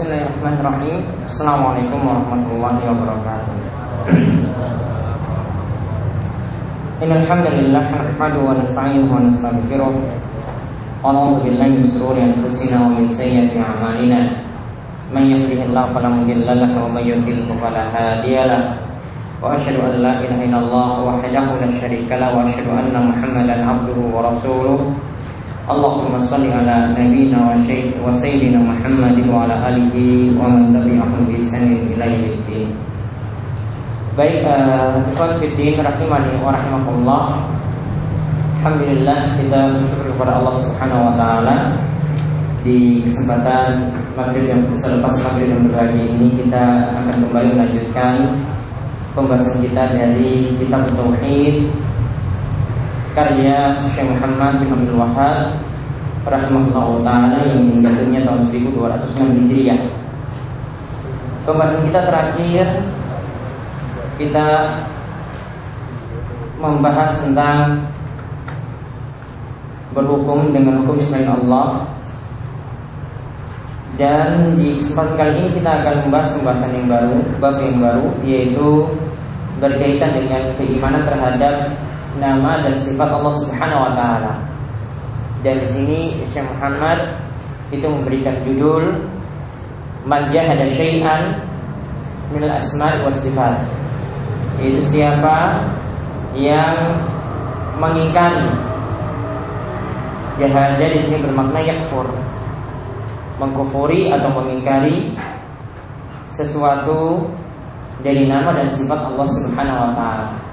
Bismillahirrahmanirrahim Assalamualaikum warahmatullahi wabarakatuh Innalhamdulillah Nahmadu wa nasta'inuhu wa nastaghfiruh Wa na'udhu billahi min sururi anfusina wa min sayyati a'malina Man yahdihillahu fala mudilla lahu wa man yudlilhu fala hadiya lahu Wa asyhadu an la ilaha illallah wahdahu la syarika lahu wa asyhadu anna Muhammadan abduhu wa rasuluh Nabiyyina wa sayyidina Muhammad wa ala alihi wa man tabi'ahum bi ihsanin ila yaumil Baik, ikhwan uh, fillah rahimani wa rahimakumullah. Alhamdulillah kita bersyukur kepada Allah Subhanahu wa taala. Di kesempatan maghrib yang selepas maghrib yang berbahagia ini kita akan kembali melanjutkan pembahasan kita dari kitab tauhid karya Syekh Muhammad bin Abdul Wahab rahimahullah taala yang jatuhnya tahun 1206 Hijriah. Pembahasan kita terakhir kita membahas tentang berhukum dengan hukum selain Allah dan di kesempatan kali ini kita akan membahas pembahasan yang baru, bab yang baru yaitu berkaitan dengan keimanan terhadap nama dan sifat Allah Subhanahu wa taala. Dan di sini Syekh Muhammad itu memberikan judul Man jahada syai'an min al-asma' wa sifat. Itu siapa yang mengingkari Jahada di sini bermakna yakfur Mengkufuri atau mengingkari Sesuatu dari nama dan sifat Allah subhanahu wa ta'ala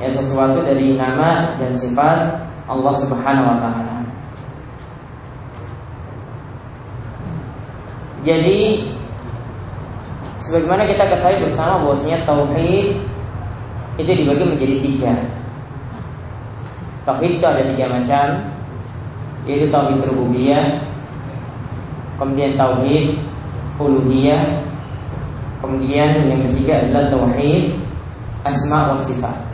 ya sesuatu dari nama dan sifat Allah Subhanahu wa taala. Jadi sebagaimana kita ketahui bersama bahwasanya tauhid itu dibagi menjadi tiga. Tauhid itu ada tiga macam, yaitu tauhid rububiyah, kemudian tauhid uluhiyah, kemudian yang ketiga adalah tauhid asma wa sifat.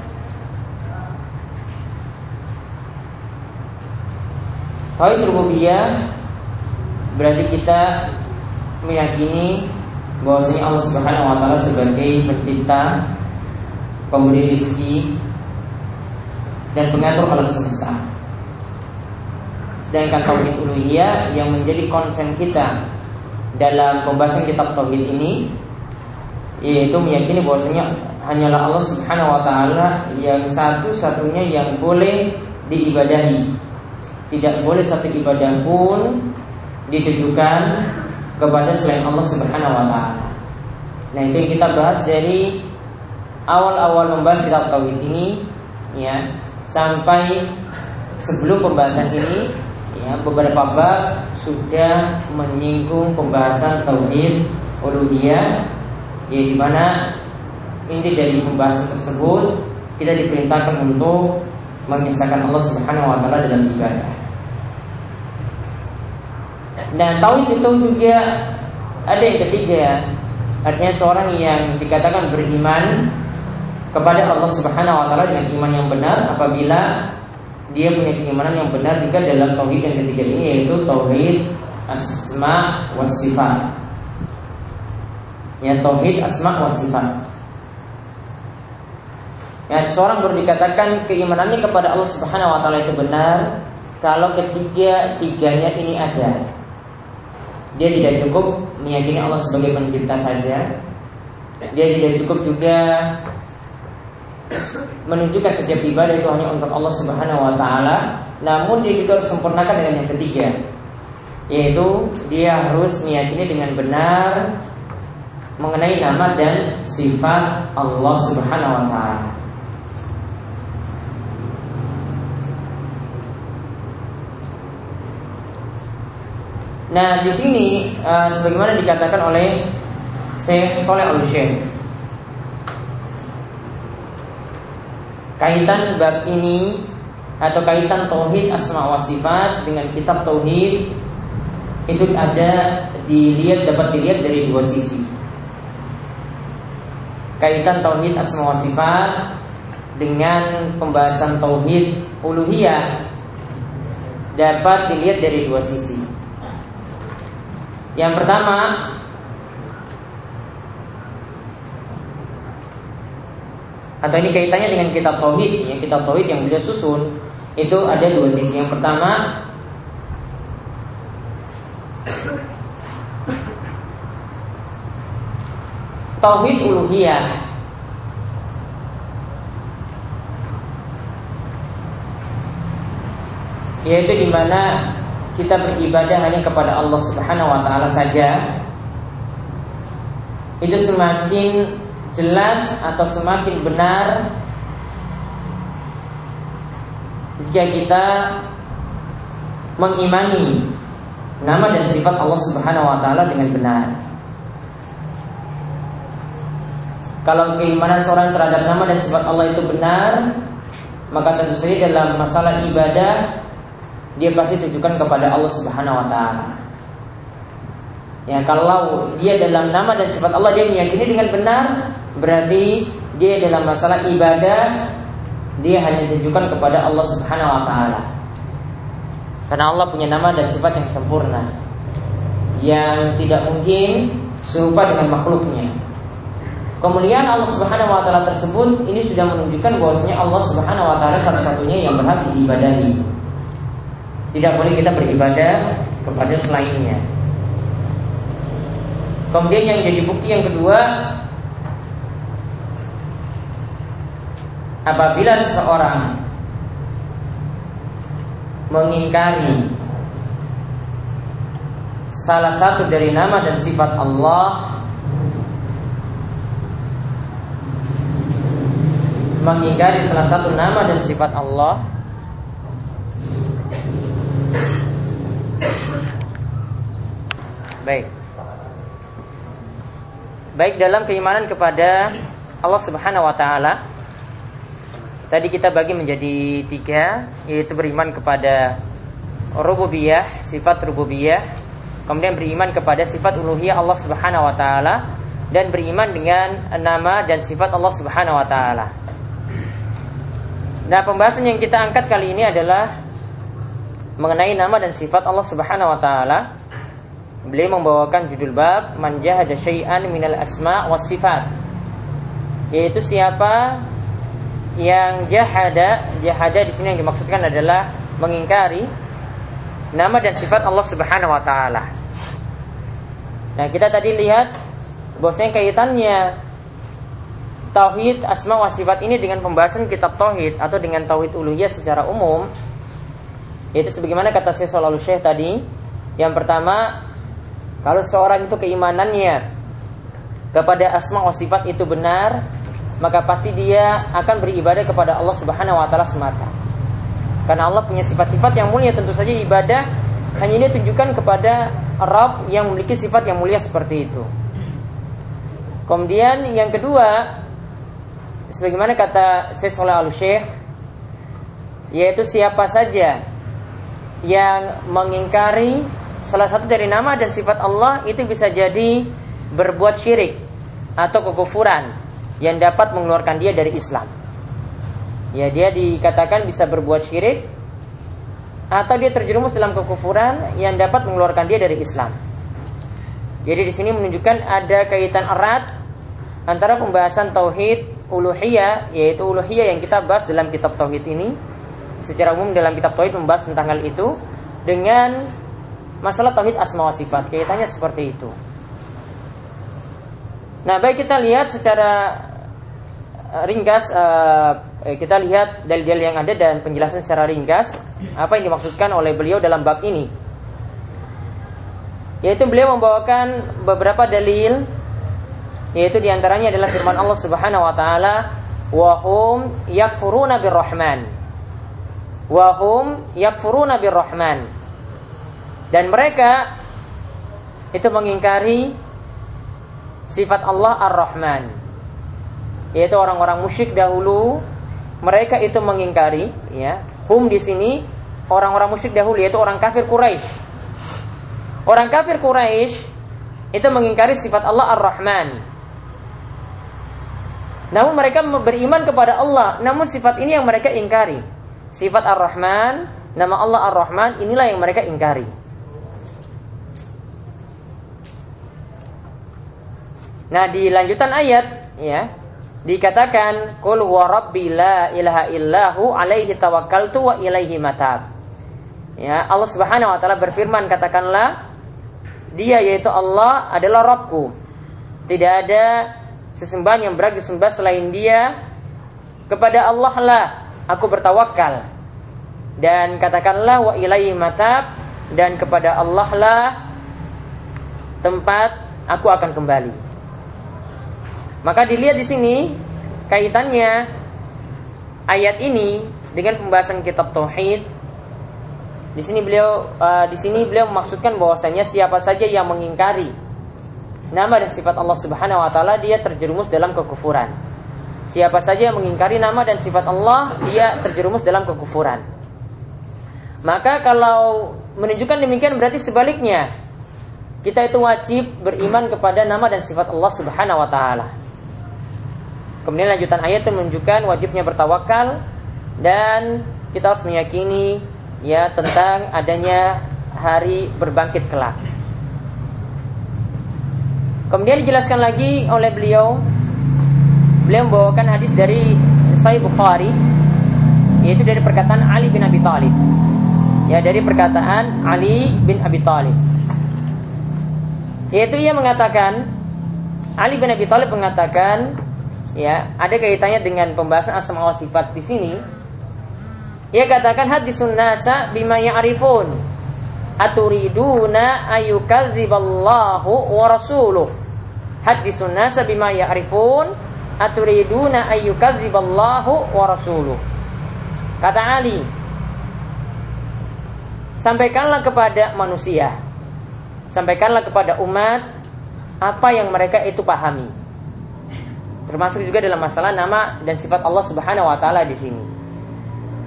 Tauhid rububiyah berarti kita meyakini bahwasanya Allah Subhanahu wa taala sebagai pencipta, pemberi rezeki dan pengatur alam semesta. Sedangkan tauhid uluhiyah yang menjadi konsen kita dalam pembahasan kitab tauhid ini yaitu meyakini bahwasanya hanyalah Allah Subhanahu wa taala yang satu-satunya yang boleh diibadahi tidak boleh satu ibadah pun ditujukan kepada selain Allah Subhanahu wa taala. Nah, itu yang kita bahas dari awal-awal membahas kitab tauhid ini ya sampai sebelum pembahasan ini ya beberapa bab sudah menyinggung pembahasan tauhid uluhiyah ya di mana inti dari pembahasan tersebut kita diperintahkan untuk mengisahkan Allah Subhanahu wa taala dalam ibadah. Nah, tauhid itu juga ada yang ketiga, artinya seorang yang dikatakan beriman kepada Allah Subhanahu wa taala dengan iman yang benar apabila dia punya keimanan yang benar juga dalam tauhid yang ketiga ini yaitu tauhid asma wa sifat. Ya tauhid asma wa sifat. Ya, seorang baru dikatakan keimanannya kepada Allah Subhanahu wa taala itu benar kalau ketiga tiganya ini ada. Dia tidak cukup meyakini Allah sebagai pencipta saja. Dia tidak cukup juga menunjukkan setiap ibadah itu hanya untuk Allah Subhanahu wa taala, namun dia juga harus sempurnakan dengan yang ketiga, yaitu dia harus meyakini dengan benar mengenai nama dan sifat Allah Subhanahu wa taala. Nah, di sini uh, sebagaimana dikatakan oleh Syekh Soleh Al Syekh Kaitan bab ini atau kaitan tauhid asma wa sifat dengan kitab tauhid itu ada dilihat dapat dilihat dari dua sisi. Kaitan tauhid asma wa sifat dengan pembahasan tauhid uluhiyah dapat dilihat dari dua sisi. Yang pertama atau ini kaitannya dengan kitab tauhid ya kitab tauhid yang beliau susun itu ada dua sisi yang pertama tauhid uluhiyah. Yaitu di mana kita beribadah hanya kepada Allah Subhanahu wa taala saja itu semakin jelas atau semakin benar jika kita mengimani nama dan sifat Allah Subhanahu wa taala dengan benar. Kalau keimanan seorang terhadap nama dan sifat Allah itu benar, maka tentu saja dalam masalah ibadah dia pasti tujukan kepada Allah Subhanahu wa taala. Ya, kalau dia dalam nama dan sifat Allah dia meyakini dengan benar, berarti dia dalam masalah ibadah dia hanya ditujukan kepada Allah Subhanahu wa taala. Karena Allah punya nama dan sifat yang sempurna yang tidak mungkin serupa dengan makhluknya. Kemudian Allah Subhanahu wa taala tersebut ini sudah menunjukkan bahwasanya Allah Subhanahu wa taala satu-satunya yang berhak diibadahi. Tidak boleh kita beribadah kepada selainnya. Kemudian yang jadi bukti yang kedua Apabila seseorang Mengingkari Salah satu dari nama dan sifat Allah Mengingkari salah satu nama dan sifat Allah Baik. Baik dalam keimanan kepada Allah Subhanahu wa taala. Tadi kita bagi menjadi tiga, yaitu beriman kepada rububiyah, sifat rububiyah, kemudian beriman kepada sifat uluhiyah Allah Subhanahu wa taala dan beriman dengan nama dan sifat Allah Subhanahu wa taala. Nah, pembahasan yang kita angkat kali ini adalah mengenai nama dan sifat Allah Subhanahu wa taala Beliau membawakan judul bab man jahada syai'an minal asma was sifat. Yaitu siapa yang jahada, jahada di sini yang dimaksudkan adalah mengingkari nama dan sifat Allah Subhanahu wa taala. Nah, kita tadi lihat bahwasanya kaitannya tauhid asma wa sifat ini dengan pembahasan kitab tauhid atau dengan tauhid uluhiyah secara umum yaitu sebagaimana kata Syekh Shalal Syekh tadi yang pertama kalau seorang itu keimanannya kepada asma wa sifat itu benar, maka pasti dia akan beribadah kepada Allah Subhanahu wa taala semata. Karena Allah punya sifat-sifat yang mulia, tentu saja ibadah hanya ini tunjukkan kepada Rabb yang memiliki sifat yang mulia seperti itu. Kemudian yang kedua, sebagaimana kata Syekh Saleh Al-Syekh, yaitu siapa saja yang mengingkari salah satu dari nama dan sifat Allah itu bisa jadi berbuat syirik atau kekufuran yang dapat mengeluarkan dia dari Islam. Ya, dia dikatakan bisa berbuat syirik atau dia terjerumus dalam kekufuran yang dapat mengeluarkan dia dari Islam. Jadi di sini menunjukkan ada kaitan erat antara pembahasan tauhid uluhiyah yaitu uluhiyah yang kita bahas dalam kitab tauhid ini secara umum dalam kitab tauhid membahas tentang hal itu dengan masalah tauhid asma wa sifat kaitannya seperti itu. Nah, baik kita lihat secara eh, ringkas uh, kita lihat dalil-dalil yang ada dan penjelasan secara ringkas apa yang dimaksudkan oleh beliau dalam bab ini. Yaitu beliau membawakan beberapa dalil yaitu di antaranya adalah firman Allah Subhanahu wa taala wa hum yakfuruna birrahman wa hum yakfuruna birrahman dan mereka itu mengingkari sifat Allah Ar-Rahman. Yaitu orang-orang musyrik dahulu mereka itu mengingkari ya. Hum di sini orang-orang musyrik dahulu yaitu orang kafir Quraisy. Orang kafir Quraisy itu mengingkari sifat Allah Ar-Rahman. Namun mereka beriman kepada Allah, namun sifat ini yang mereka ingkari. Sifat Ar-Rahman, nama Allah Ar-Rahman inilah yang mereka ingkari. Nah di lanjutan ayat ya dikatakan qul huwa rabbi la ilaha illahu alaihi tawakkaltu wa ilaihi matab. Ya, Allah Subhanahu wa taala berfirman katakanlah dia yaitu Allah adalah Rabbku. Tidak ada sesembahan yang berhak disembah selain Dia. Kepada Allah lah aku bertawakal. Dan katakanlah wa ilaihi matab dan kepada Allah lah tempat aku akan kembali. Maka dilihat di sini kaitannya ayat ini dengan pembahasan kitab tauhid. Di sini beliau uh, di sini beliau memaksudkan bahwasanya siapa saja yang mengingkari nama dan sifat Allah Subhanahu wa taala dia terjerumus dalam kekufuran. Siapa saja yang mengingkari nama dan sifat Allah dia terjerumus dalam kekufuran. Maka kalau menunjukkan demikian berarti sebaliknya kita itu wajib beriman kepada nama dan sifat Allah Subhanahu wa taala. Kemudian lanjutan ayat itu menunjukkan wajibnya bertawakal dan kita harus meyakini ya tentang adanya hari berbangkit kelak. Kemudian dijelaskan lagi oleh beliau beliau membawakan hadis dari Sahih Bukhari yaitu dari perkataan Ali bin Abi Thalib. Ya dari perkataan Ali bin Abi Thalib. Yaitu ia mengatakan Ali bin Abi Thalib mengatakan ya ada kaitannya dengan pembahasan asma wa sifat di sini. Ia katakan hadisun nasa bima ya'rifun. Aturiduna ayukadziballahu wa rasuluh. Hadisun nasa bima ya'rifun. Aturiduna ayukadziballahu wa rasuluh. Kata Ali sampaikanlah kepada manusia sampaikanlah kepada umat apa yang mereka itu pahami Termasuk juga dalam masalah nama dan sifat Allah Subhanahu wa taala di sini.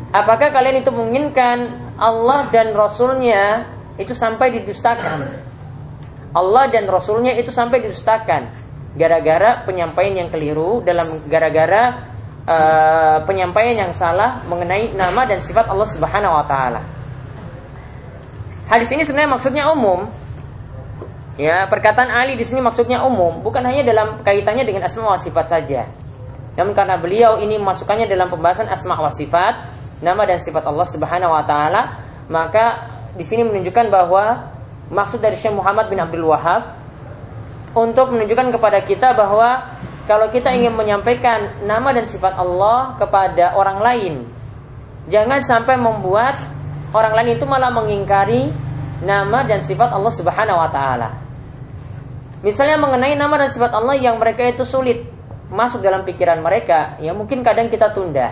Apakah kalian itu menginginkan Allah dan Rasulnya itu sampai didustakan? Allah dan Rasulnya itu sampai didustakan gara-gara penyampaian yang keliru dalam gara-gara uh, penyampaian yang salah mengenai nama dan sifat Allah Subhanahu wa taala. Hadis ini sebenarnya maksudnya umum, Ya, perkataan Ali di sini maksudnya umum, bukan hanya dalam kaitannya dengan asma wa sifat saja. Namun karena beliau ini masukkannya dalam pembahasan asma wa sifat, nama dan sifat Allah Subhanahu wa taala, maka di sini menunjukkan bahwa maksud dari Syekh Muhammad bin Abdul Wahab untuk menunjukkan kepada kita bahwa kalau kita ingin menyampaikan nama dan sifat Allah kepada orang lain, jangan sampai membuat orang lain itu malah mengingkari nama dan sifat Allah Subhanahu wa taala. Misalnya mengenai nama dan sifat Allah yang mereka itu sulit masuk dalam pikiran mereka, ya mungkin kadang kita tunda.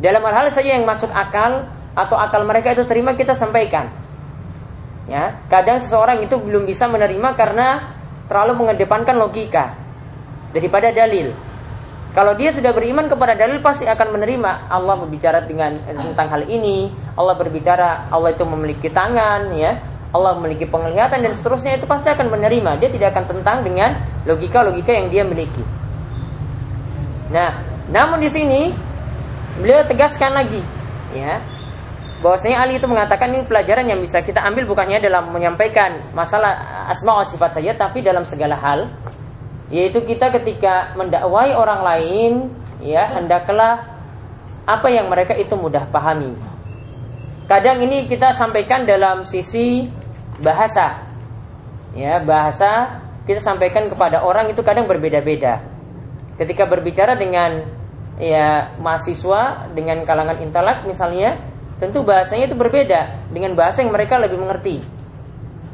Dalam hal-hal saja yang masuk akal atau akal mereka itu terima kita sampaikan. Ya, kadang seseorang itu belum bisa menerima karena terlalu mengedepankan logika daripada dalil. Kalau dia sudah beriman kepada dalil pasti akan menerima Allah berbicara dengan tentang hal ini. Allah berbicara Allah itu memiliki tangan, ya. Allah memiliki penglihatan dan seterusnya itu pasti akan menerima. Dia tidak akan tentang dengan logika-logika yang dia miliki. Nah, namun di sini beliau tegaskan lagi, ya, bahwasanya Ali itu mengatakan ini pelajaran yang bisa kita ambil bukannya dalam menyampaikan masalah asma wa sifat saja, tapi dalam segala hal, yaitu kita ketika mendakwai orang lain, ya hendaklah apa yang mereka itu mudah pahami. Kadang ini kita sampaikan dalam sisi bahasa. Ya, bahasa kita sampaikan kepada orang itu kadang berbeda-beda. Ketika berbicara dengan ya mahasiswa dengan kalangan intelek misalnya, tentu bahasanya itu berbeda dengan bahasa yang mereka lebih mengerti.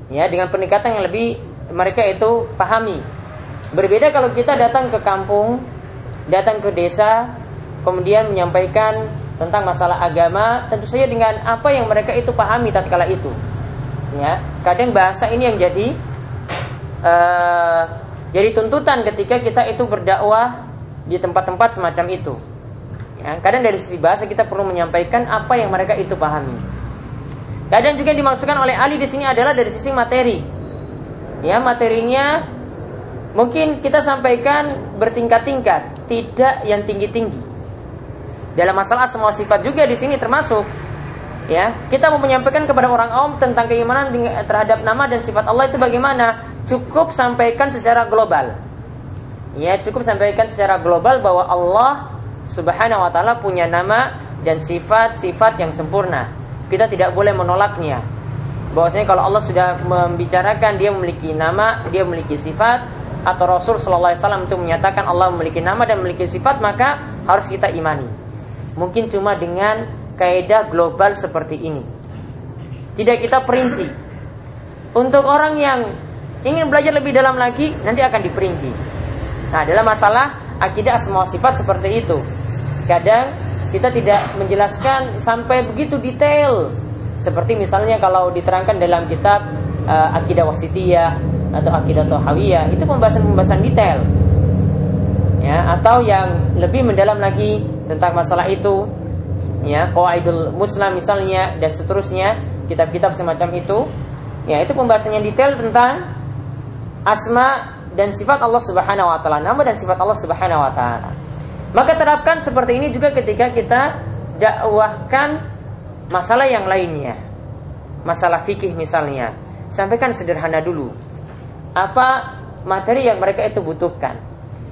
Ya, dengan pendekatan yang lebih mereka itu pahami. Berbeda kalau kita datang ke kampung, datang ke desa, kemudian menyampaikan tentang masalah agama, tentu saja dengan apa yang mereka itu pahami tatkala itu ya kadang bahasa ini yang jadi uh, jadi tuntutan ketika kita itu berdakwah di tempat-tempat semacam itu. Ya kadang dari sisi bahasa kita perlu menyampaikan apa yang mereka itu pahami. Kadang juga dimaksudkan oleh Ali di sini adalah dari sisi materi. Ya materinya mungkin kita sampaikan bertingkat-tingkat tidak yang tinggi-tinggi. Dalam masalah semua sifat juga di sini termasuk ya kita mau menyampaikan kepada orang awam tentang keimanan terhadap nama dan sifat Allah itu bagaimana cukup sampaikan secara global Ya, cukup sampaikan secara global bahwa Allah Subhanahu wa taala punya nama dan sifat-sifat yang sempurna. Kita tidak boleh menolaknya. Bahwasanya kalau Allah sudah membicarakan dia memiliki nama, dia memiliki sifat atau Rasul sallallahu alaihi wasallam itu menyatakan Allah memiliki nama dan memiliki sifat, maka harus kita imani. Mungkin cuma dengan kaidah global seperti ini. Tidak kita perinci. Untuk orang yang ingin belajar lebih dalam lagi, nanti akan diperinci. Nah, dalam masalah akidah semua sifat seperti itu. Kadang kita tidak menjelaskan sampai begitu detail seperti misalnya kalau diterangkan dalam kitab uh, akidah wasitiyah atau akidah tohawiyah itu pembahasan-pembahasan detail ya atau yang lebih mendalam lagi tentang masalah itu ya qawaidul muslim misalnya dan seterusnya kitab-kitab semacam itu ya itu pembahasannya detail tentang asma dan sifat Allah Subhanahu wa taala nama dan sifat Allah Subhanahu wa taala maka terapkan seperti ini juga ketika kita dakwahkan masalah yang lainnya. Masalah fikih misalnya. Sampaikan sederhana dulu. Apa materi yang mereka itu butuhkan.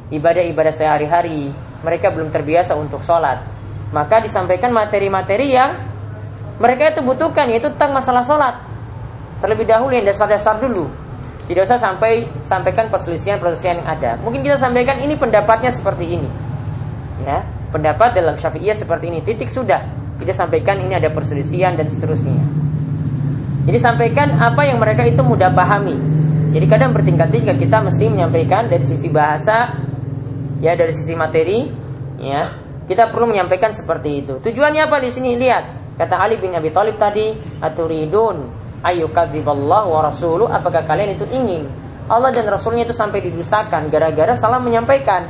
Ibadah-ibadah sehari-hari. Mereka belum terbiasa untuk sholat. Maka disampaikan materi-materi yang mereka itu butuhkan. Yaitu tentang masalah sholat. Terlebih dahulu yang dasar-dasar dulu. Tidak usah sampai sampaikan perselisihan-perselisihan yang ada. Mungkin kita sampaikan ini pendapatnya seperti ini ya pendapat dalam syafi'iyah seperti ini titik sudah tidak sampaikan ini ada perselisihan dan seterusnya jadi sampaikan apa yang mereka itu mudah pahami jadi kadang bertingkat-tingkat kita mesti menyampaikan dari sisi bahasa ya dari sisi materi ya kita perlu menyampaikan seperti itu. Tujuannya apa di sini? Lihat. Kata Ali bin Abi Thalib tadi aturidun ayyukadziballahu wa rasuluh. Apakah kalian itu ingin Allah dan Rasulnya itu sampai didustakan gara-gara salah menyampaikan?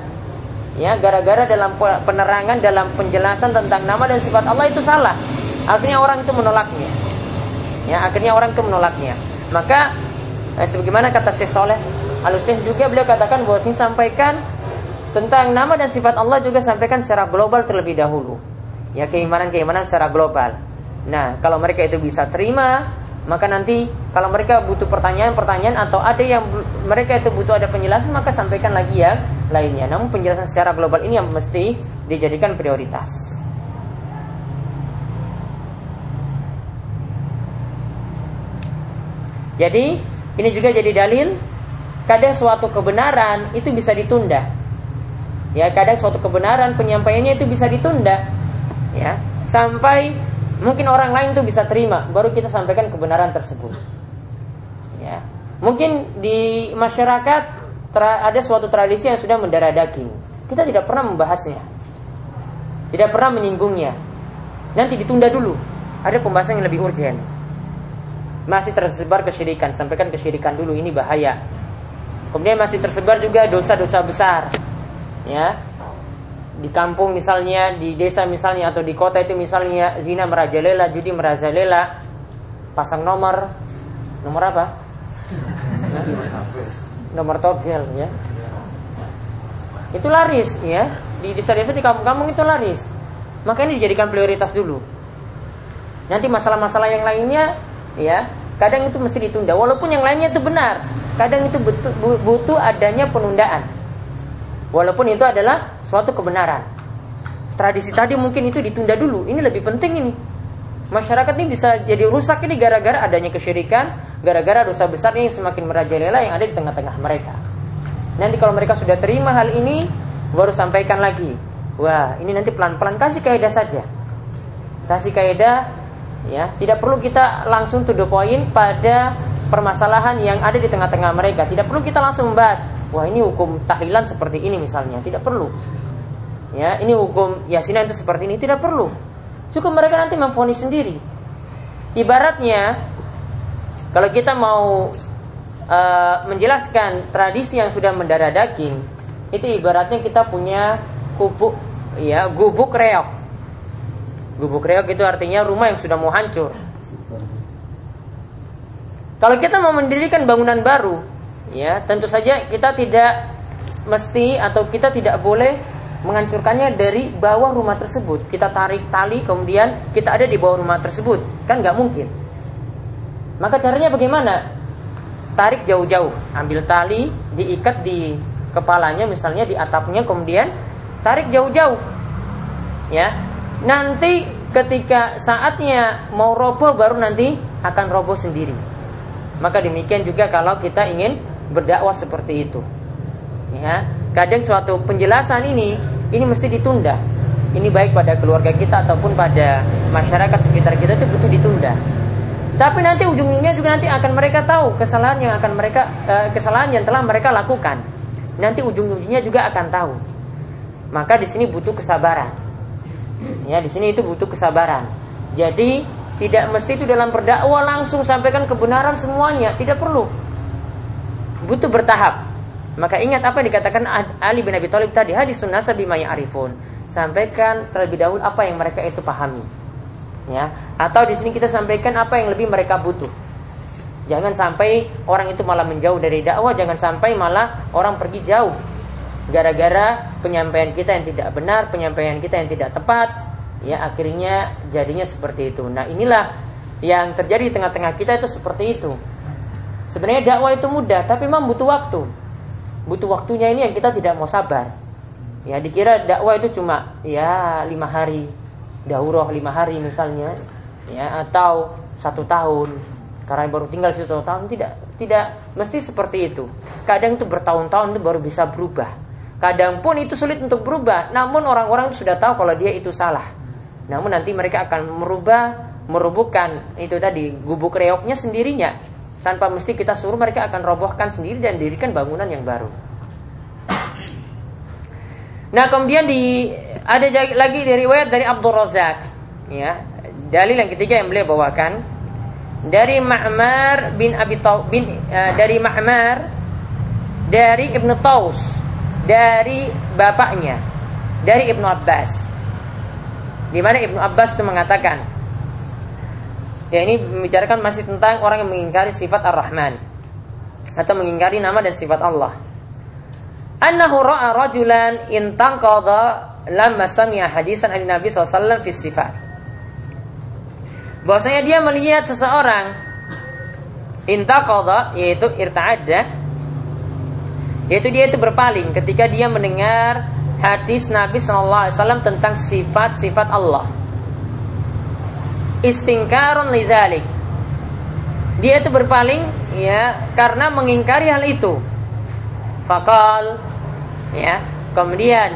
Ya gara-gara dalam penerangan dalam penjelasan tentang nama dan sifat Allah itu salah. Akhirnya orang itu menolaknya. Ya akhirnya orang itu menolaknya. Maka eh, sebagaimana kata Syekh Soleh al juga beliau katakan bahwa ini sampaikan tentang nama dan sifat Allah juga sampaikan secara global terlebih dahulu ya keimanan-keimanan secara global nah kalau mereka itu bisa terima maka nanti kalau mereka butuh pertanyaan-pertanyaan atau ada yang mereka itu butuh ada penjelasan maka sampaikan lagi yang lainnya. Namun penjelasan secara global ini yang mesti dijadikan prioritas. Jadi ini juga jadi dalil kadang suatu kebenaran itu bisa ditunda. Ya, kadang suatu kebenaran penyampaiannya itu bisa ditunda. Ya, sampai Mungkin orang lain tuh bisa terima, baru kita sampaikan kebenaran tersebut. Ya. Mungkin di masyarakat ada suatu tradisi yang sudah mendarah daging. Kita tidak pernah membahasnya. Tidak pernah menyinggungnya. Nanti ditunda dulu. Ada pembahasan yang lebih urgent. Masih tersebar kesyirikan, sampaikan kesyirikan dulu ini bahaya. Kemudian masih tersebar juga dosa-dosa besar. Ya, di kampung misalnya, di desa misalnya atau di kota itu misalnya zina merajalela, judi merajalela, pasang nomor, nomor apa? nomor togel ya. Itu laris ya. Di desa-desa di kampung-kampung itu laris. Maka ini dijadikan prioritas dulu. Nanti masalah-masalah yang lainnya ya, kadang itu mesti ditunda walaupun yang lainnya itu benar. Kadang itu butuh, butuh adanya penundaan. Walaupun itu adalah suatu kebenaran. Tradisi tadi mungkin itu ditunda dulu. Ini lebih penting ini. Masyarakat ini bisa jadi rusak ini gara-gara adanya kesyirikan, gara-gara dosa besar ini semakin merajalela yang ada di tengah-tengah mereka. Nanti kalau mereka sudah terima hal ini, baru sampaikan lagi. Wah, ini nanti pelan-pelan kasih kaidah saja. Kasih kaidah ya, tidak perlu kita langsung to the point pada permasalahan yang ada di tengah-tengah mereka. Tidak perlu kita langsung membahas wah ini hukum tahlilan seperti ini misalnya, tidak perlu. Ya, ini hukum yasinan itu seperti ini tidak perlu. Cukup mereka nanti memfonis sendiri. Ibaratnya kalau kita mau uh, menjelaskan tradisi yang sudah mendarah daging, itu ibaratnya kita punya kubuk ya, gubuk reok. Gubuk reok itu artinya rumah yang sudah mau hancur. Kalau kita mau mendirikan bangunan baru, ya tentu saja kita tidak mesti atau kita tidak boleh menghancurkannya dari bawah rumah tersebut. Kita tarik tali kemudian kita ada di bawah rumah tersebut, kan nggak mungkin. Maka caranya bagaimana? Tarik jauh-jauh, ambil tali, diikat di kepalanya misalnya di atapnya kemudian tarik jauh-jauh. Ya. Nanti ketika saatnya mau roboh baru nanti akan roboh sendiri. Maka demikian juga kalau kita ingin berdakwah seperti itu. Ya, kadang suatu penjelasan ini ini mesti ditunda. Ini baik pada keluarga kita ataupun pada masyarakat sekitar kita itu butuh ditunda. Tapi nanti ujungnya juga nanti akan mereka tahu kesalahan yang akan mereka eh, kesalahan yang telah mereka lakukan. Nanti ujung-ujungnya juga akan tahu. Maka di sini butuh kesabaran. Ya, di sini itu butuh kesabaran. Jadi tidak mesti itu dalam berdakwah langsung sampaikan kebenaran semuanya, tidak perlu. Butuh bertahap. Maka ingat apa yang dikatakan Ali bin Abi Thalib tadi, hadis sunnah bima arifun. Sampaikan terlebih dahulu apa yang mereka itu pahami. Ya. Atau di sini kita sampaikan apa yang lebih mereka butuh. Jangan sampai orang itu malah menjauh dari dakwah jangan sampai malah orang pergi jauh. Gara-gara penyampaian kita yang tidak benar penyampaian kita yang tidak tepat ya akhirnya jadinya seperti itu. Nah inilah yang terjadi di tengah-tengah kita itu seperti itu sebenarnya dakwah itu mudah tapi memang butuh waktu. Butuh waktunya ini yang kita tidak mau sabar. Ya dikira dakwah itu cuma ya lima hari. Daurah lima hari misalnya ya atau satu tahun. Karena baru tinggal satu tahun tidak tidak mesti seperti itu. Kadang itu bertahun-tahun itu baru bisa berubah. Kadang pun itu sulit untuk berubah namun orang-orang sudah tahu kalau dia itu salah. Namun nanti mereka akan merubah merubuhkan itu tadi gubuk reoknya sendirinya tanpa mesti kita suruh mereka akan robohkan sendiri dan dirikan bangunan yang baru. Nah kemudian di ada lagi dari riwayat dari Abdul Razak, ya. Dalil yang ketiga yang beliau bawakan. Dari Ma'mar bin Abi Taw, bin uh, dari Ma'mar dari Ibnu Taus dari bapaknya dari Ibnu Abbas. Di mana Ibnu Abbas itu mengatakan ya ini membicarakan masih tentang orang yang mengingkari sifat Ar-Rahman atau mengingkari nama dan sifat Allah annahu ra'a rajulan intaqada lamma sami'a hadisan an Nabi SAW fi sifat. Bahwasanya dia melihat seseorang intaqada yaitu irta'adda yaitu dia itu berpaling ketika dia mendengar hadis Nabi SAW tentang sifat-sifat Allah. Istingkarun lizalik. Dia itu berpaling ya karena mengingkari hal itu. Fakal ya kemudian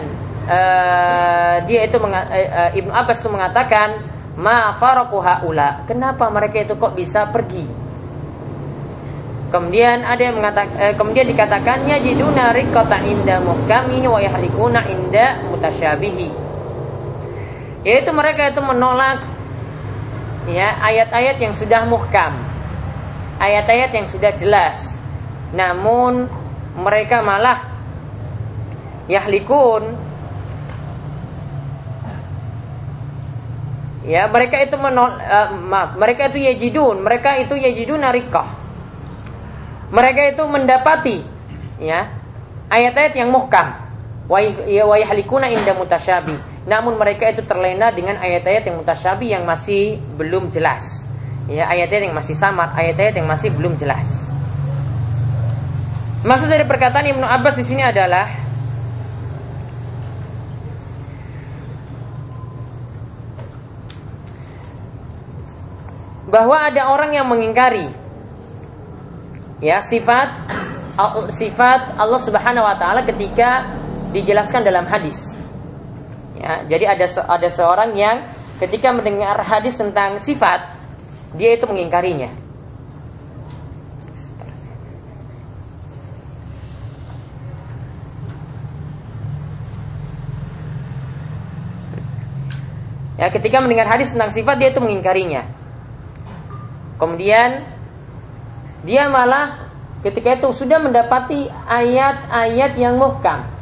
uh, dia itu uh, uh, Ibnu Abbas itu mengatakan ma haula kenapa mereka itu kok bisa pergi kemudian ada yang mengatakan uh, kemudian dikatakannya jiduna riqata inda muhkamihi wa yahlikuna inda mutasyabihi yaitu mereka itu menolak ya ayat-ayat yang sudah muhkam. Ayat-ayat yang sudah jelas. Namun mereka malah yahlikun. Ya mereka itu menol uh, maaf mereka itu yajidun. Mereka itu yajidun narikah mereka itu mendapati ya ayat-ayat yang muhkam. Wa ya, yahlikuna inda mutasyabi namun mereka itu terlena dengan ayat-ayat yang mutasyabi yang masih belum jelas ya ayat-ayat yang masih samar ayat-ayat yang masih belum jelas Maksud dari perkataan Ibnu Abbas di sini adalah bahwa ada orang yang mengingkari ya sifat sifat Allah Subhanahu wa taala ketika dijelaskan dalam hadis. Ya, jadi ada ada seorang yang ketika mendengar hadis tentang sifat dia itu mengingkarinya. Ya, ketika mendengar hadis tentang sifat dia itu mengingkarinya. Kemudian dia malah ketika itu sudah mendapati ayat-ayat yang muhkam.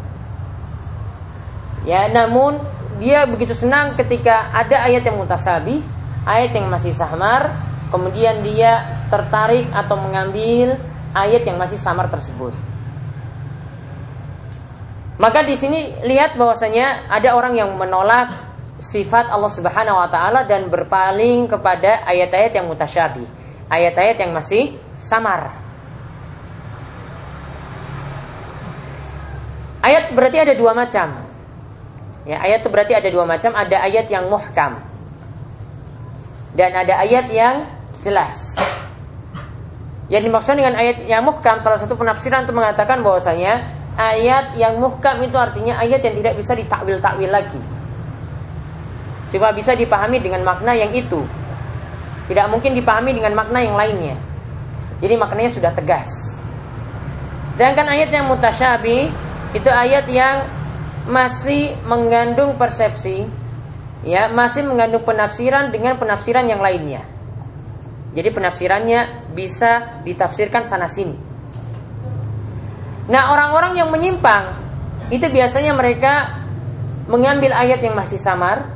Ya, namun dia begitu senang ketika ada ayat yang mutasabi, ayat yang masih samar, kemudian dia tertarik atau mengambil ayat yang masih samar tersebut. Maka di sini lihat bahwasanya ada orang yang menolak sifat Allah Subhanahu wa taala dan berpaling kepada ayat-ayat yang mutasyabih, ayat-ayat yang masih samar. Ayat berarti ada dua macam. Ya, ayat itu berarti ada dua macam. Ada ayat yang muhkam dan ada ayat yang jelas. Yang dimaksud dengan ayat yang muhkam salah satu penafsiran itu mengatakan bahwasanya ayat yang muhkam itu artinya ayat yang tidak bisa ditakwil-takwil lagi. Coba bisa dipahami dengan makna yang itu. Tidak mungkin dipahami dengan makna yang lainnya. Jadi maknanya sudah tegas. Sedangkan ayat yang mutasyabi itu ayat yang masih mengandung persepsi, ya, masih mengandung penafsiran dengan penafsiran yang lainnya. Jadi penafsirannya bisa ditafsirkan sana sini. Nah, orang-orang yang menyimpang itu biasanya mereka mengambil ayat yang masih samar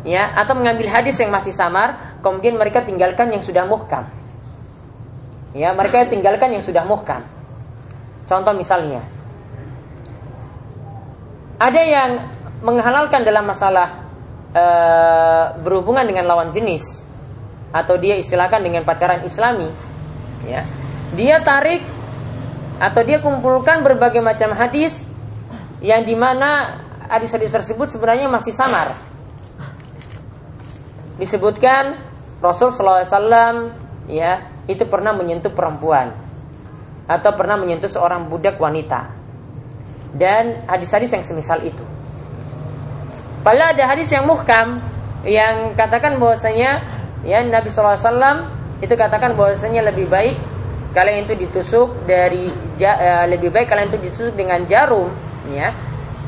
ya atau mengambil hadis yang masih samar, kemudian mereka tinggalkan yang sudah muhkam. Ya, mereka tinggalkan yang sudah muhkam. Contoh misalnya, ada yang menghalalkan dalam masalah e, berhubungan dengan lawan jenis atau dia istilahkan dengan pacaran Islami, ya. Dia tarik atau dia kumpulkan berbagai macam hadis yang di mana hadis-hadis tersebut sebenarnya masih samar. Disebutkan Rasul SAW ya itu pernah menyentuh perempuan atau pernah menyentuh seorang budak wanita dan hadis-hadis yang semisal itu. Padahal ada hadis yang muhkam yang katakan bahwasanya ya Nabi SAW itu katakan bahwasanya lebih baik kalian itu ditusuk dari uh, lebih baik kalian itu ditusuk dengan jarum ya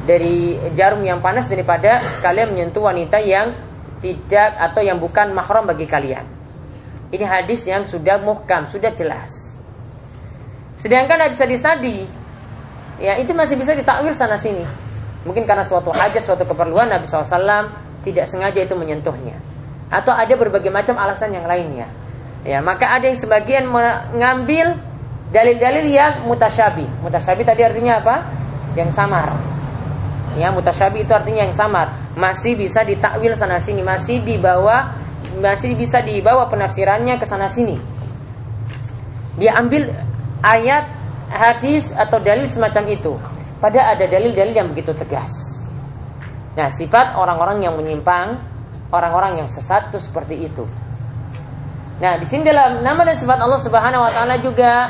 dari jarum yang panas daripada kalian menyentuh wanita yang tidak atau yang bukan mahram bagi kalian. Ini hadis yang sudah muhkam, sudah jelas. Sedangkan hadis-hadis tadi ya itu masih bisa ditakwil sana sini. Mungkin karena suatu hajat, suatu keperluan Nabi SAW tidak sengaja itu menyentuhnya. Atau ada berbagai macam alasan yang lainnya. Ya, maka ada yang sebagian mengambil dalil-dalil yang mutasyabi. Mutasyabi tadi artinya apa? Yang samar. Ya, mutasyabi itu artinya yang samar. Masih bisa ditakwil sana sini, masih dibawa masih bisa dibawa penafsirannya ke sana sini. Dia ambil ayat, hadis atau dalil semacam itu. Pada ada dalil-dalil yang begitu tegas. Nah, sifat orang-orang yang menyimpang, orang-orang yang sesat itu seperti itu. Nah, di sini dalam nama dan sifat Allah Subhanahu wa taala juga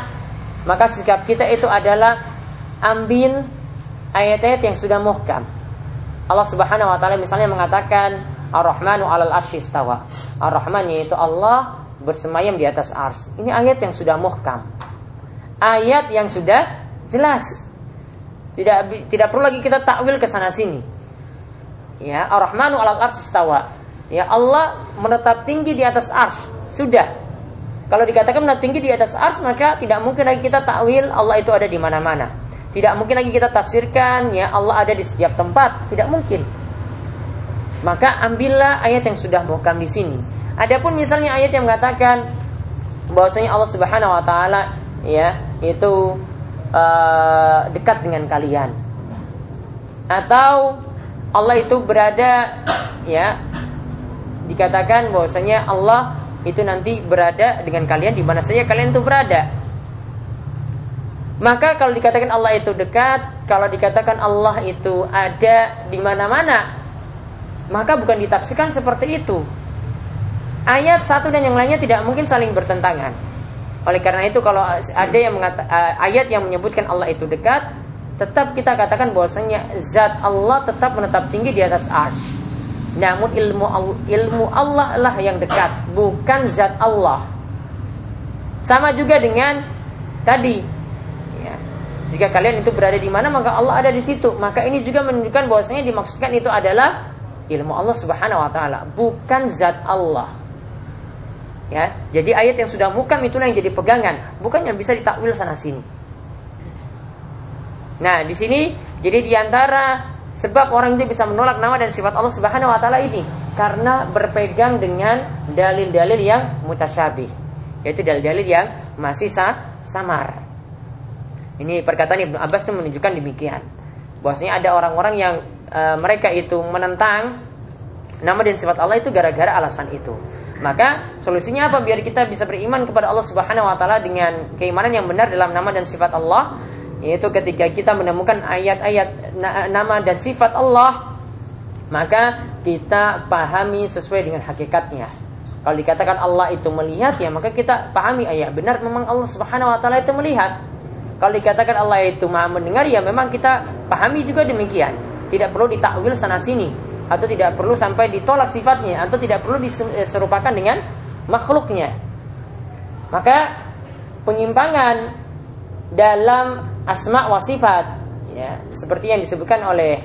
maka sikap kita itu adalah ambil ayat-ayat yang sudah muhkam. Allah Subhanahu wa taala misalnya mengatakan Ar-Rahmanu 'alal arsy istawa. Ar-Rahman yaitu Allah bersemayam di atas ars. Ini ayat yang sudah muhkam. Ayat yang sudah jelas. Tidak tidak perlu lagi kita takwil ke sana sini. Ya, Ar-Rahmanu 'alal istawa. Ya Allah menetap tinggi di atas ars sudah. Kalau dikatakan menat tinggi di atas ars maka tidak mungkin lagi kita takwil Allah itu ada di mana-mana. Tidak mungkin lagi kita tafsirkan ya Allah ada di setiap tempat, tidak mungkin. Maka ambillah ayat yang sudah muhkam di sini. Adapun misalnya ayat yang mengatakan bahwasanya Allah Subhanahu wa taala ya itu uh, dekat dengan kalian. Atau Allah itu berada ya dikatakan bahwasanya Allah itu nanti berada dengan kalian di mana saja kalian itu berada. Maka kalau dikatakan Allah itu dekat, kalau dikatakan Allah itu ada di mana-mana, maka bukan ditafsirkan seperti itu. Ayat satu dan yang lainnya tidak mungkin saling bertentangan. Oleh karena itu kalau ada yang mengata, eh, ayat yang menyebutkan Allah itu dekat, tetap kita katakan bahwasanya zat Allah tetap menetap tinggi di atas arsh. Namun ilmu ilmu Allah lah yang dekat, bukan zat Allah. Sama juga dengan tadi. Ya. Jika kalian itu berada di mana, maka Allah ada di situ. Maka ini juga menunjukkan bahwasanya dimaksudkan itu adalah ilmu Allah Subhanahu wa taala, bukan zat Allah. Ya, jadi ayat yang sudah mukam itulah yang jadi pegangan, bukan yang bisa ditakwil sana sini. Nah, di sini jadi di antara Sebab orang itu bisa menolak nama dan sifat Allah Subhanahu wa taala ini karena berpegang dengan dalil-dalil yang mutasyabih, yaitu dalil-dalil yang masih sah, samar. Ini perkataan Ibnu Abbas itu menunjukkan demikian. Bahwasanya ada orang-orang yang e, mereka itu menentang nama dan sifat Allah itu gara-gara alasan itu. Maka solusinya apa biar kita bisa beriman kepada Allah Subhanahu wa taala dengan keimanan yang benar dalam nama dan sifat Allah? yaitu ketika kita menemukan ayat-ayat nama dan sifat Allah maka kita pahami sesuai dengan hakikatnya. Kalau dikatakan Allah itu melihat ya maka kita pahami ayat benar memang Allah Subhanahu wa taala itu melihat. Kalau dikatakan Allah itu Maha mendengar ya memang kita pahami juga demikian. Tidak perlu ditakwil sana sini atau tidak perlu sampai ditolak sifatnya atau tidak perlu diserupakan dengan makhluknya. Maka penyimpangan dalam asma wa sifat ya seperti yang disebutkan oleh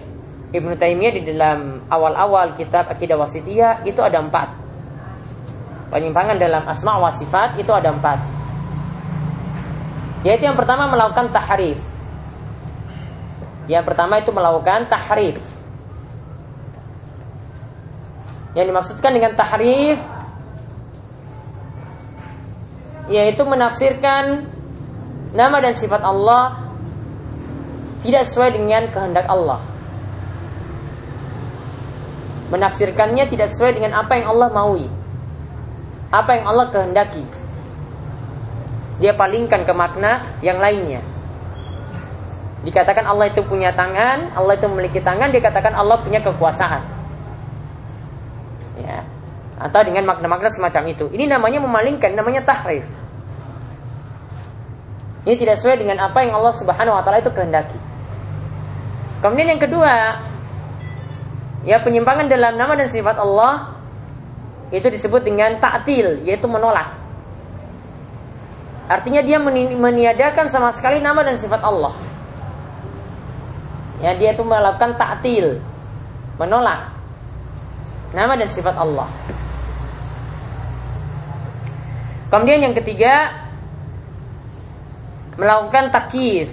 Ibnu Taimiyah di dalam awal-awal kitab Akidah Wasitiyah itu ada empat. Penyimpangan dalam asma wa sifat itu ada empat. Yaitu yang pertama melakukan tahrif. Yang pertama itu melakukan tahrif. Yang dimaksudkan dengan tahrif yaitu menafsirkan nama dan sifat Allah tidak sesuai dengan kehendak Allah. Menafsirkannya tidak sesuai dengan apa yang Allah maui. Apa yang Allah kehendaki. Dia palingkan ke makna yang lainnya. Dikatakan Allah itu punya tangan, Allah itu memiliki tangan, dikatakan Allah punya kekuasaan. Atau dengan makna-makna semacam itu. Ini namanya memalingkan, namanya tahrif. Ini tidak sesuai dengan apa yang Allah Subhanahu wa taala itu kehendaki. Kemudian yang kedua, ya penyimpangan dalam nama dan sifat Allah itu disebut dengan ta'til, yaitu menolak. Artinya dia meniadakan sama sekali nama dan sifat Allah. Ya, dia itu melakukan ta'til, menolak nama dan sifat Allah. Kemudian yang ketiga, melakukan takif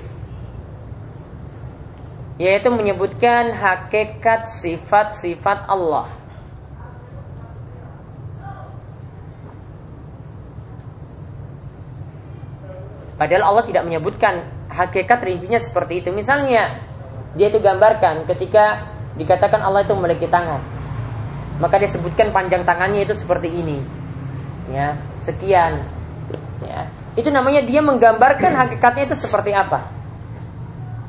yaitu menyebutkan hakikat sifat-sifat Allah. Padahal Allah tidak menyebutkan hakikat rincinya seperti itu. Misalnya, dia itu gambarkan ketika dikatakan Allah itu memiliki tangan. Maka dia sebutkan panjang tangannya itu seperti ini. Ya, sekian. Ya, itu namanya dia menggambarkan hakikatnya itu seperti apa.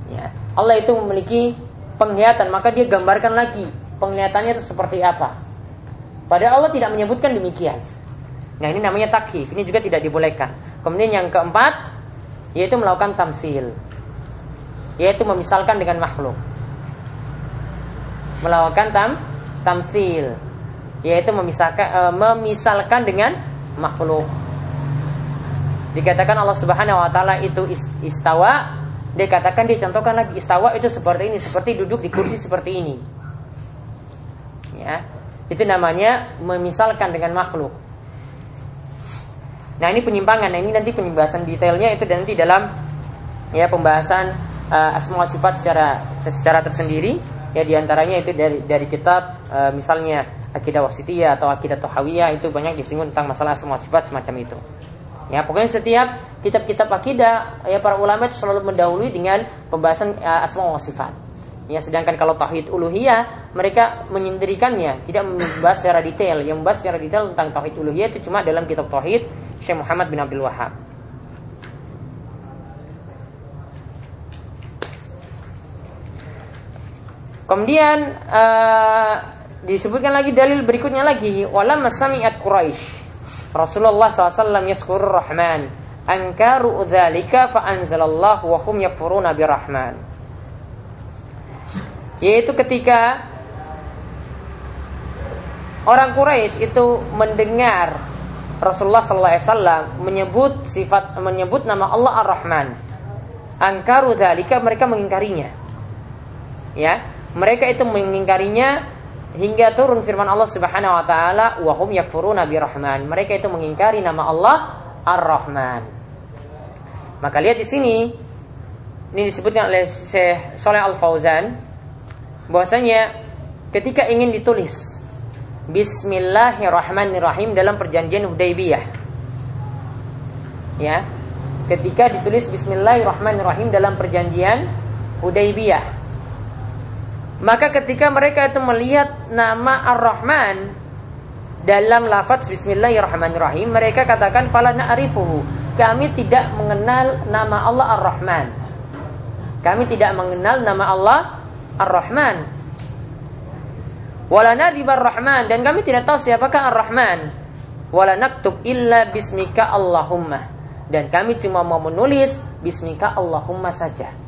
Ya. Allah itu memiliki penglihatan, maka dia gambarkan lagi penglihatannya itu seperti apa. Padahal Allah tidak menyebutkan demikian. Nah ini namanya takhif, ini juga tidak dibolehkan. Kemudian yang keempat, yaitu melakukan tamsil. Yaitu memisalkan dengan makhluk. Melakukan tam, tamsil. Yaitu memisalkan, e, memisalkan dengan makhluk dikatakan Allah Subhanahu wa taala itu istawa, dikatakan dicontohkan lagi istawa itu seperti ini, seperti duduk di kursi seperti ini. Ya. Itu namanya memisalkan dengan makhluk. Nah, ini penyimpangan. Nah, ini nanti penjelasan detailnya itu nanti dalam ya pembahasan uh, asma sifat secara secara tersendiri ya di antaranya itu dari dari kitab uh, misalnya akidah wasitiyah atau akidah tohawiyah itu banyak disinggung tentang masalah asma sifat semacam itu. Ya, pokoknya setiap kitab-kitab akidah ya para ulama itu selalu mendahului dengan pembahasan uh, asma wa sifat. Ya, sedangkan kalau tauhid uluhiyah mereka menyendirikannya, tidak membahas secara detail. Yang membahas secara detail tentang tauhid uluhiyah itu cuma dalam kitab tauhid Syekh Muhammad bin Abdul Wahab. Kemudian uh, disebutkan lagi dalil berikutnya lagi wala masami'at Quraisy Rasulullah SAW yaskurur rahman Angkaru dzalika fa anzalallahu wa hum yakfuruna birrahman Yaitu ketika Orang Quraisy itu mendengar Rasulullah SAW menyebut sifat menyebut nama Allah Ar-Rahman. Angkaru dzalika mereka mengingkarinya. Ya, mereka itu mengingkarinya hingga turun firman Allah Subhanahu wa taala wa hum yakfuruna birrahman. Mereka itu mengingkari nama Allah Ar-Rahman. Maka lihat di sini ini disebutkan oleh Syekh Saleh Al Fauzan bahwasanya ketika ingin ditulis Bismillahirrahmanirrahim dalam perjanjian Hudaybiyah. Ya. Ketika ditulis Bismillahirrahmanirrahim dalam perjanjian Hudaybiyah maka ketika mereka itu melihat nama Ar-Rahman dalam lafaz Bismillahirrahmanirrahim, mereka katakan fala na'rifuhu. Kami tidak mengenal nama Allah Ar-Rahman. Kami tidak mengenal nama Allah Ar-Rahman. Wala nadibar Rahman dan kami tidak tahu siapakah Ar-Rahman. Wala naktub illa bismika Allahumma. Dan kami cuma mau menulis bismika Allahumma saja.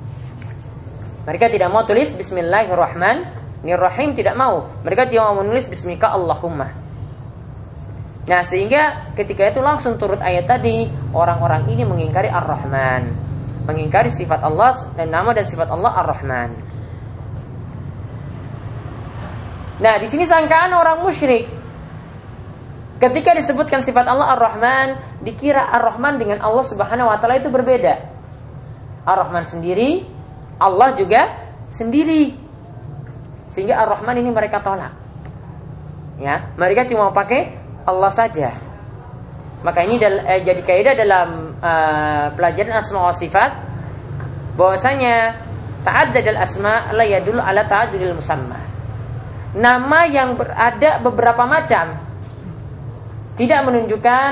Mereka tidak mau tulis bismillahirrahmanirrahim tidak mau. Mereka cuma mau menulis bismika Allahumma. Nah sehingga ketika itu langsung turut ayat tadi Orang-orang ini mengingkari Ar-Rahman Mengingkari sifat Allah Dan nama dan sifat Allah Ar-Rahman Nah di sini sangkaan orang musyrik Ketika disebutkan sifat Allah Ar-Rahman Dikira Ar-Rahman dengan Allah subhanahu wa ta'ala itu berbeda Ar-Rahman sendiri Allah juga sendiri Sehingga Ar-Rahman ini mereka tolak Ya, mereka cuma pakai Allah saja. Maka ini eh, jadi kaidah dalam uh, pelajaran asma wa sifat bahwasanya ta'addad al-asma la yadullu ala ta'addudil musamma. Nama yang berada beberapa macam tidak menunjukkan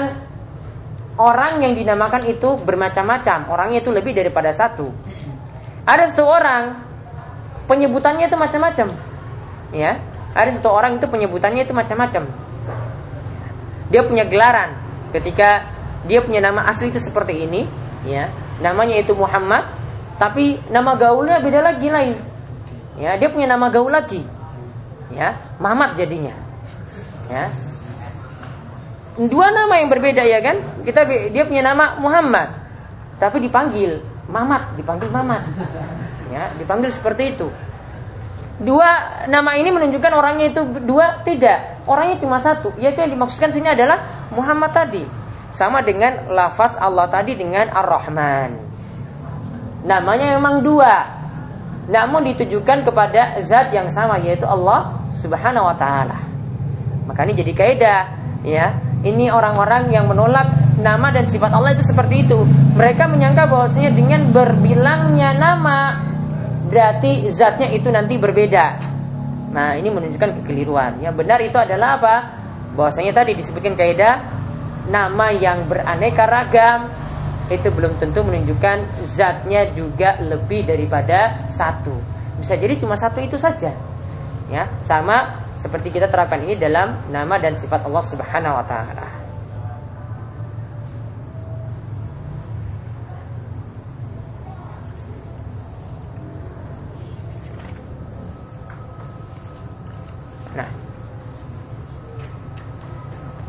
orang yang dinamakan itu bermacam-macam. Orangnya itu lebih daripada satu. Ada satu orang penyebutannya itu macam-macam. Ya, ada satu orang itu penyebutannya itu macam-macam. Dia punya gelaran. Ketika dia punya nama asli itu seperti ini ya namanya itu Muhammad tapi nama gaulnya beda lagi lain. Ya dia punya nama gaul lagi. Ya Muhammad jadinya. Ya. Dua nama yang berbeda ya kan? Kita dia punya nama Muhammad tapi dipanggil Mamat dipanggil Mamat ya dipanggil seperti itu dua nama ini menunjukkan orangnya itu dua tidak Orangnya cuma satu, yaitu yang dimaksudkan sini adalah Muhammad tadi. Sama dengan lafaz Allah tadi dengan Ar-Rahman. Namanya memang dua. Namun ditujukan kepada zat yang sama yaitu Allah Subhanahu wa taala. Maka ini jadi kaidah ya. Ini orang-orang yang menolak nama dan sifat Allah itu seperti itu. Mereka menyangka bahwasanya dengan berbilangnya nama berarti zatnya itu nanti berbeda. Nah, ini menunjukkan kekeliruan. Yang benar itu adalah apa? Bahwasanya tadi disebutkan kaidah nama yang beraneka ragam itu belum tentu menunjukkan zatnya juga lebih daripada satu. Bisa jadi cuma satu itu saja. Ya, sama seperti kita terapkan ini dalam nama dan sifat Allah Subhanahu wa taala.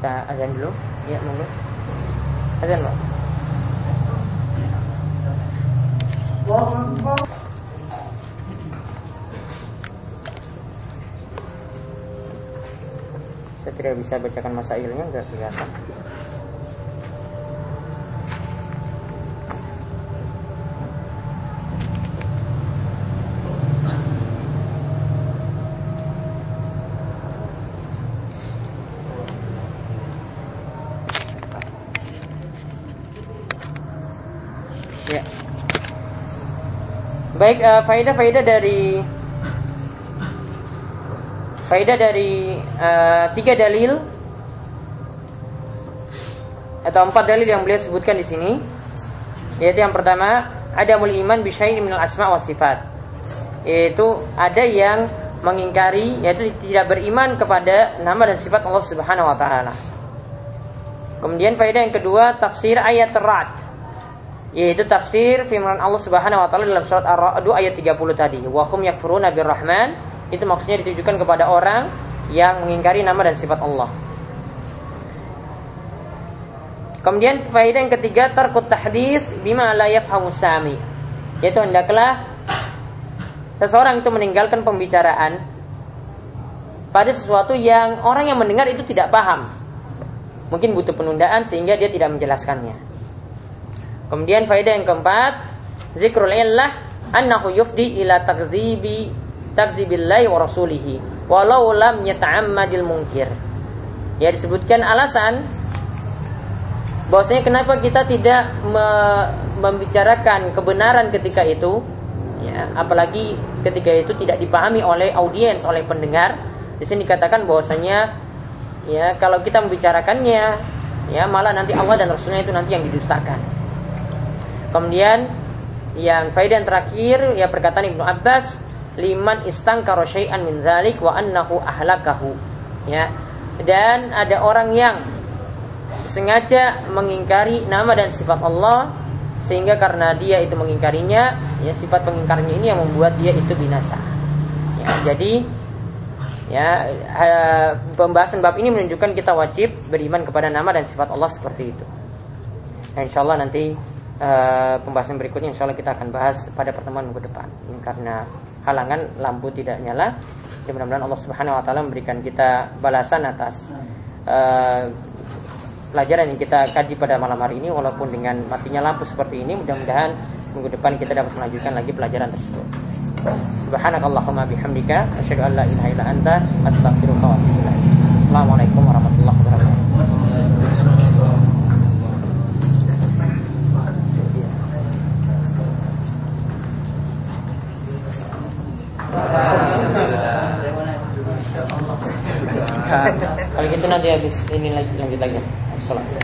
Kita azan dulu. Ya monggo. Azan pak. Saya tidak bisa bacakan masailnya nggak kelihatan Baik, uh, faedah-faedah dari faedah dari uh, tiga dalil atau empat dalil yang beliau sebutkan di sini. Yaitu yang pertama ada mul iman bisyai'in minal asma wa sifat. Yaitu ada yang mengingkari yaitu tidak beriman kepada nama dan sifat Allah Subhanahu wa taala. Kemudian faedah yang kedua tafsir ayat Ra'd yaitu tafsir firman Allah Subhanahu wa taala dalam surat Ar-Ra'd ayat 30 tadi. Wa hum yakfuruna birrahman itu maksudnya ditujukan kepada orang yang mengingkari nama dan sifat Allah. Kemudian faedah yang ketiga tarkut tahdis bima la yafhamu sami. Yaitu hendaklah seseorang itu meninggalkan pembicaraan pada sesuatu yang orang yang mendengar itu tidak paham. Mungkin butuh penundaan sehingga dia tidak menjelaskannya. Kemudian faedah yang keempat, zikrul illah annahu yufdi ila takzibi takzibillahi wa rasulihi walau lam yata'ammadil munkir. Ya disebutkan alasan bahwasanya kenapa kita tidak me membicarakan kebenaran ketika itu ya apalagi ketika itu tidak dipahami oleh audiens oleh pendengar di sini dikatakan bahwasanya ya kalau kita membicarakannya ya malah nanti Allah dan Rasulnya itu nanti yang didustakan Kemudian yang faedah yang terakhir ya perkataan Ibnu Abbas liman istangkara syai'an min dzalik wa annahu ahlakahu. Ya. Dan ada orang yang sengaja mengingkari nama dan sifat Allah sehingga karena dia itu mengingkarinya ya sifat pengingkarnya ini yang membuat dia itu binasa. Ya, jadi ya pembahasan bab ini menunjukkan kita wajib beriman kepada nama dan sifat Allah seperti itu. Nah, insya Allah nanti uh, pembahasan berikutnya insya Allah kita akan bahas pada pertemuan minggu depan ini karena halangan lampu tidak nyala dan mudah-mudahan Allah Subhanahu Wa Taala memberikan kita balasan atas uh, pelajaran yang kita kaji pada malam hari ini walaupun dengan matinya lampu seperti ini mudah-mudahan minggu depan kita dapat melanjutkan lagi pelajaran tersebut. Subhanakallahumma bihamdika asyhadu an la ilaha illa anta astaghfiruka wa atubu ilaik. Kalau gitu nanti habis ini lanjut lagi. Assalamualaikum.